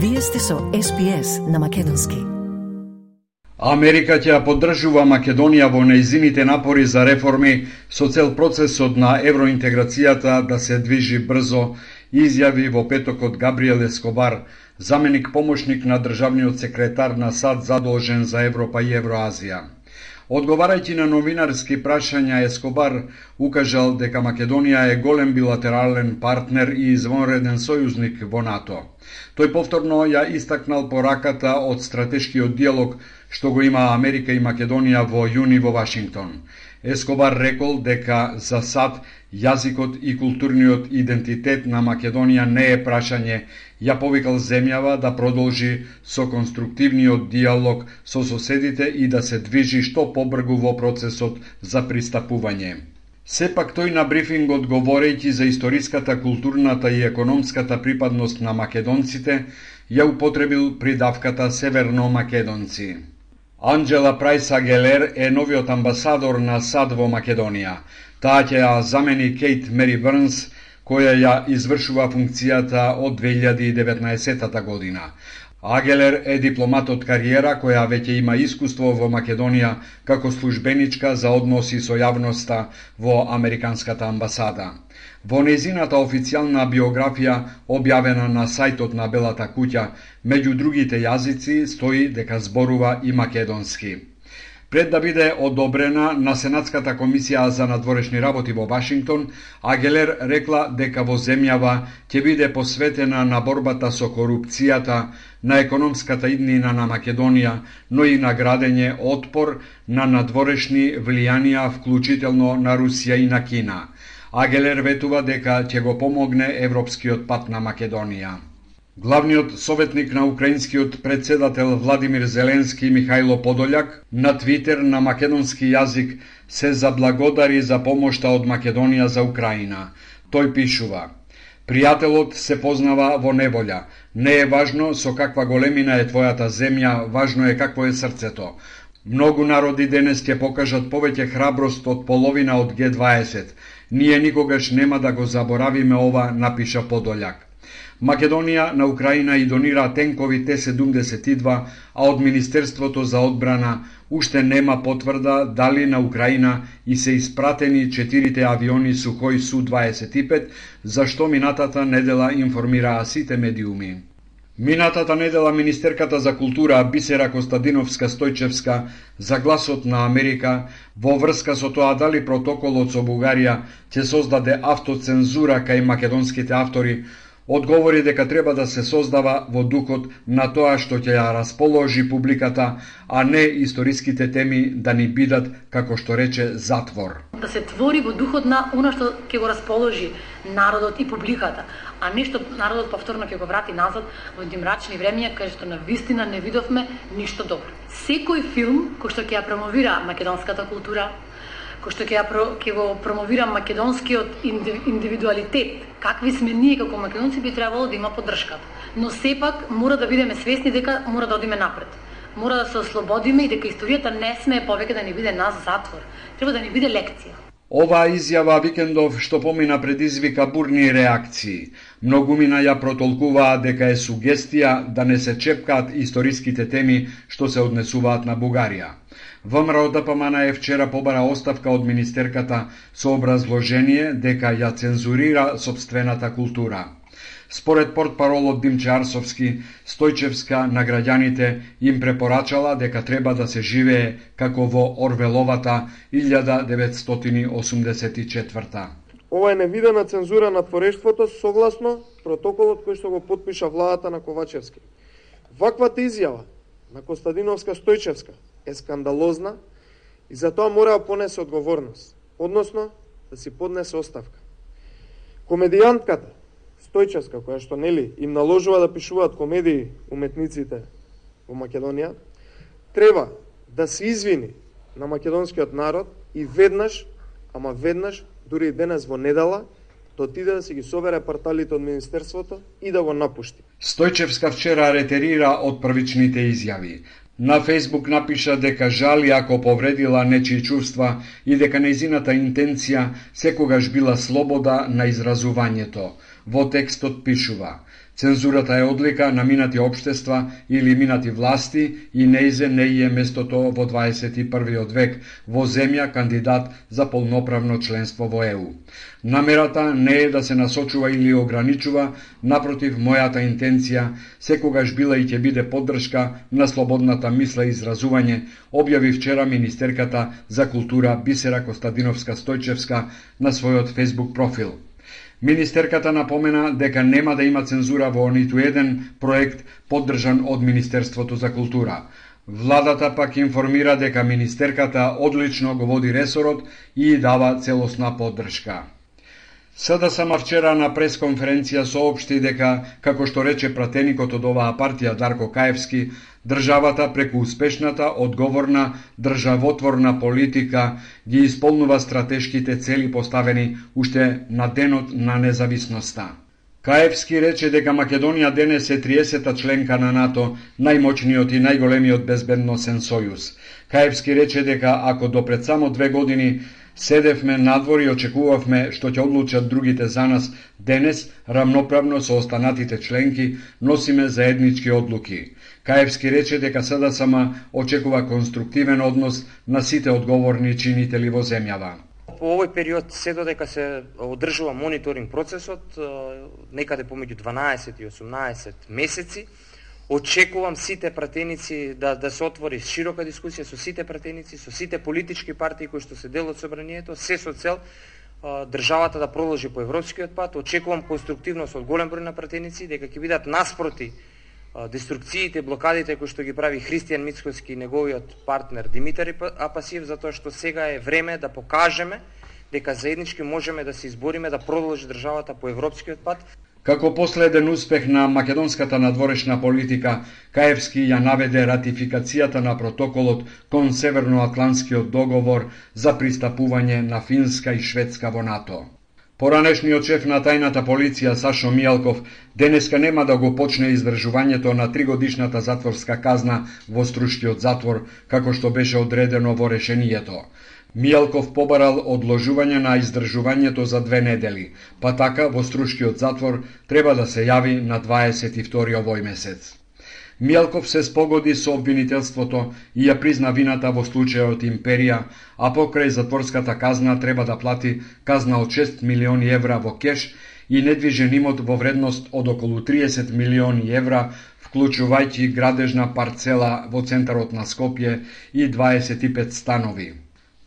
Вие сте со СПС на Македонски. Америка ќе ја поддржува Македонија во неизините напори за реформи со цел процесот на евроинтеграцијата да се движи брзо, изјави во петокот Габриел Ескобар, заменик помошник на државниот секретар на САД задолжен за Европа и Евроазија. Одговарајќи на новинарски прашања, Ескобар укажал дека Македонија е голем билатерален партнер и извонреден сојузник во НАТО. Тој повторно ја истакнал пораката од стратешкиот диалог што го има Америка и Македонија во јуни во Вашингтон. Ескобар рекол дека за САД јазикот и културниот идентитет на Македонија не е прашање, ја повикал земјава да продолжи со конструктивниот диалог со соседите и да се движи што побргу во процесот за пристапување. Сепак тој на брифингот говорејќи за историската, културната и економската припадност на македонците, ја употребил придавката Северно Македонци. Анджела Прајса Гелер е новиот амбасадор на САД во Македонија. Таа ќе ја замени Кейт Мери Брнс, која ја извршува функцијата од 2019 година. Агелер е дипломат од кариера која веќе има искуство во Македонија како службеничка за односи со јавноста во Американската амбасада. Во незината официјална биографија, објавена на сајтот на Белата куќа, меѓу другите јазици стои дека зборува и македонски. Пред да биде одобрена на Сенатската комисија за надворешни работи во Вашингтон, Агелер рекла дека во земјава ќе биде посветена на борбата со корупцијата, на економската иднина на Македонија, но и на градење отпор на надворешни влијанија, вклучително на Русија и на Кина. Агелер ветува дека ќе го помогне европскиот пат на Македонија. Главниот советник на украинскиот председател Владимир Зеленски Михајло Подолјак на Твитер на македонски јазик се заблагодари за помошта од Македонија за Украина. Тој пишува: Пријателот се познава во неволја. Не е важно со каква големина е твојата земја, важно е какво е срцето. Многу народи денес ќе покажат повеќе храброст од половина од Г20. Ние никогаш нема да го заборавиме ова, напиша Подолјак. Македонија на Украина и донира тенкови Т-72, а од Министерството за одбрана уште нема потврда дали на Украина и се испратени четирите авиони Сухој Су-25, за што минатата недела информираа сите медиуми. Минатата недела Министерката за култура Бисера Костадиновска Стојчевска за гласот на Америка во врска со тоа дали протоколот со Бугарија ќе создаде автоцензура кај македонските автори одговори дека треба да се создава во духот на тоа што ќе ја расположи публиката, а не историските теми да ни бидат, како што рече, затвор. Да се твори во духот на она што ќе го расположи народот и публиката, а не што народот повторно ќе го врати назад во едни мрачни времења кај што на вистина не видовме ништо добро. Секој филм кој што ќе ја промовира македонската култура, кој што ќе, ја, ќе го промовира македонскиот индивидуалитет, какви сме ние како македонци би требало да има поддршката. Но сепак мора да бидеме свесни дека мора да одиме напред. Мора да се ослободиме и дека историјата не смее повеќе да ни биде нас затвор. Треба да ни биде лекција. Оваа изјава викендов што помина предизвика бурни реакции. Многумина ја протолкуваа дека е сугестија да не се чепкаат историските теми што се однесуваат на Бугарија. ВМРО ДПМН да е вчера побара оставка од министерката со образложение дека ја цензурира собствената култура. Според портпаролот Димче Арсовски, Стојчевска на граѓаните им препорачала дека треба да се живее како во Орвеловата 1984 Ова е невидена цензура на творештвото согласно протоколот кој што го подпиша владата на Ковачевски. Ваквата изјава на Костадиновска Стојчевска е скандалозна и за тоа мора да понесе одговорност, односно да си поднесе оставка. Комедијантката Стојчевска, која што нели им наложува да пишуваат комедии уметниците во Македонија, треба да се извини на македонскиот народ и веднаш, ама веднаш, дури и денес во недела, да отиде да си ги собере парталите од Министерството и да го напушти. Стојчевска вчера ретерира од првичните изјави. На Фейсбук напиша дека жали ако повредила нечии чувства и дека нејзината интенција секогаш била слобода на изразувањето. Во текстот пишува Цензурата е одлика на минати обштества или минати власти и неизе не е местото во 21. век во земја кандидат за полноправно членство во ЕУ. Намерата не е да се насочува или ограничува, напротив, мојата интенција секогаш била и ќе биде поддршка на слободната мисла и изразување, објави вчера Министерката за култура Бисера Костадиновска Стојчевска на својот Facebook профил. Министерката напомена дека нема да има цензура во ниту еден проект поддржан од Министерството за култура. Владата пак информира дека Министерката одлично го води ресорот и дава целосна поддршка. СДСМ вчера на пресконференција соопшти дека, како што рече пратеникот од оваа партија Дарко Каевски, државата преку успешната, одговорна, државотворна политика ги исполнува стратешките цели поставени уште на денот на независноста. Каевски рече дека Македонија денес е 30-та членка на НАТО, најмочниот и најголемиот безбедносен сојуз. Каевски рече дека ако до пред само две години Седевме надвор и очекувавме што ќе одлучат другите за нас. Денес, рамноправно со останатите членки, носиме заеднички одлуки. Каевски рече дека СДСМ очекува конструктивен однос на сите одговорни чинители во земјава. По овој период се додека се одржува мониторинг процесот, некаде помеѓу 12 и 18 месеци, Очекувам сите пратеници да, да се отвори широка дискусија со сите пратеници, со сите политички партии кои што се дел од собранието, се со цел а, државата да продолжи по европскиот пат. Очекувам конструктивност од голем број на пратеници, дека ќе бидат наспроти а, деструкциите, блокадите кои што ги прави Христијан Мицкоски и неговиот партнер Димитар Апасиев, затоа што сега е време да покажеме дека заеднички можеме да се избориме да продолжи државата по европскиот пат. Како последен успех на македонската надворешна политика, Каевски ја наведе ратификацијата на протоколот кон Северноатланскиот договор за пристапување на Финска и Шведска во НАТО. Поранешниот шеф на тајната полиција Сашо Мијалков денеска нема да го почне издржувањето на тригодишната затворска казна во Струшкиот затвор, како што беше одредено во решението. Мијалков побарал одложување на издржувањето за две недели, па така во Струшкиот затвор треба да се јави на 22 овој месец. Мијалков се спогоди со обвинителството и ја призна вината во случајот Империја, а покрај затворската казна треба да плати казна од 6 милиони евра во кеш и недвижен имот во вредност од околу 30 милиони евра, вклучувајќи градежна парцела во центарот на Скопје и 25 станови.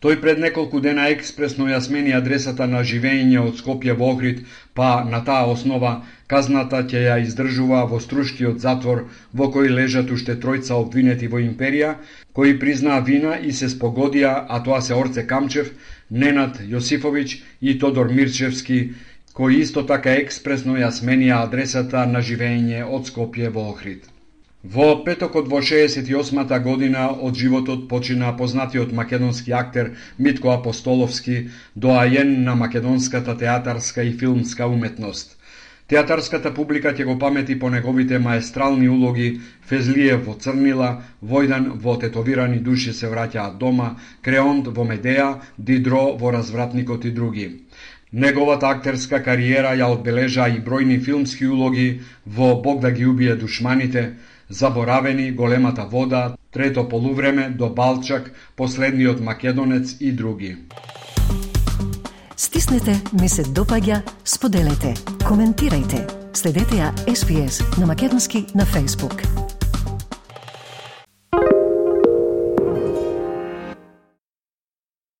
Тој пред неколку дена експресно ја смени адресата на живење од Скопје во Охрид, па на таа основа казната ќе ја издржува во Струшкиот затвор во кој лежат уште тројца обвинети во империја, кои признаа вина и се спогодија, а тоа се Орце Камчев, Ненад Јосифовиќ и Тодор Мирчевски, кои исто така експресно ја сменија адресата на живење од Скопје во Охрид. Во петокот во 68-та година од животот почина познатиот македонски актер Митко Апостоловски, доаен на македонската театарска и филмска уметност. Театарската публика ќе го памети по неговите маестрални улоги Фезлиев во Црнила, Војдан во Тетовирани души се враќаат дома, Креонт во Медеа, Дидро во Развратникот и други. Неговата актерска кариера ја одбележа и бројни филмски улоги во Бог да ги убие душманите, Заборавени, Големата вода, Трето полувреме, До Балчак, Последниот македонец и други. Стиснете, ми се допаѓа, споделете, коментирајте. Следете ја SPS на Македонски на Facebook.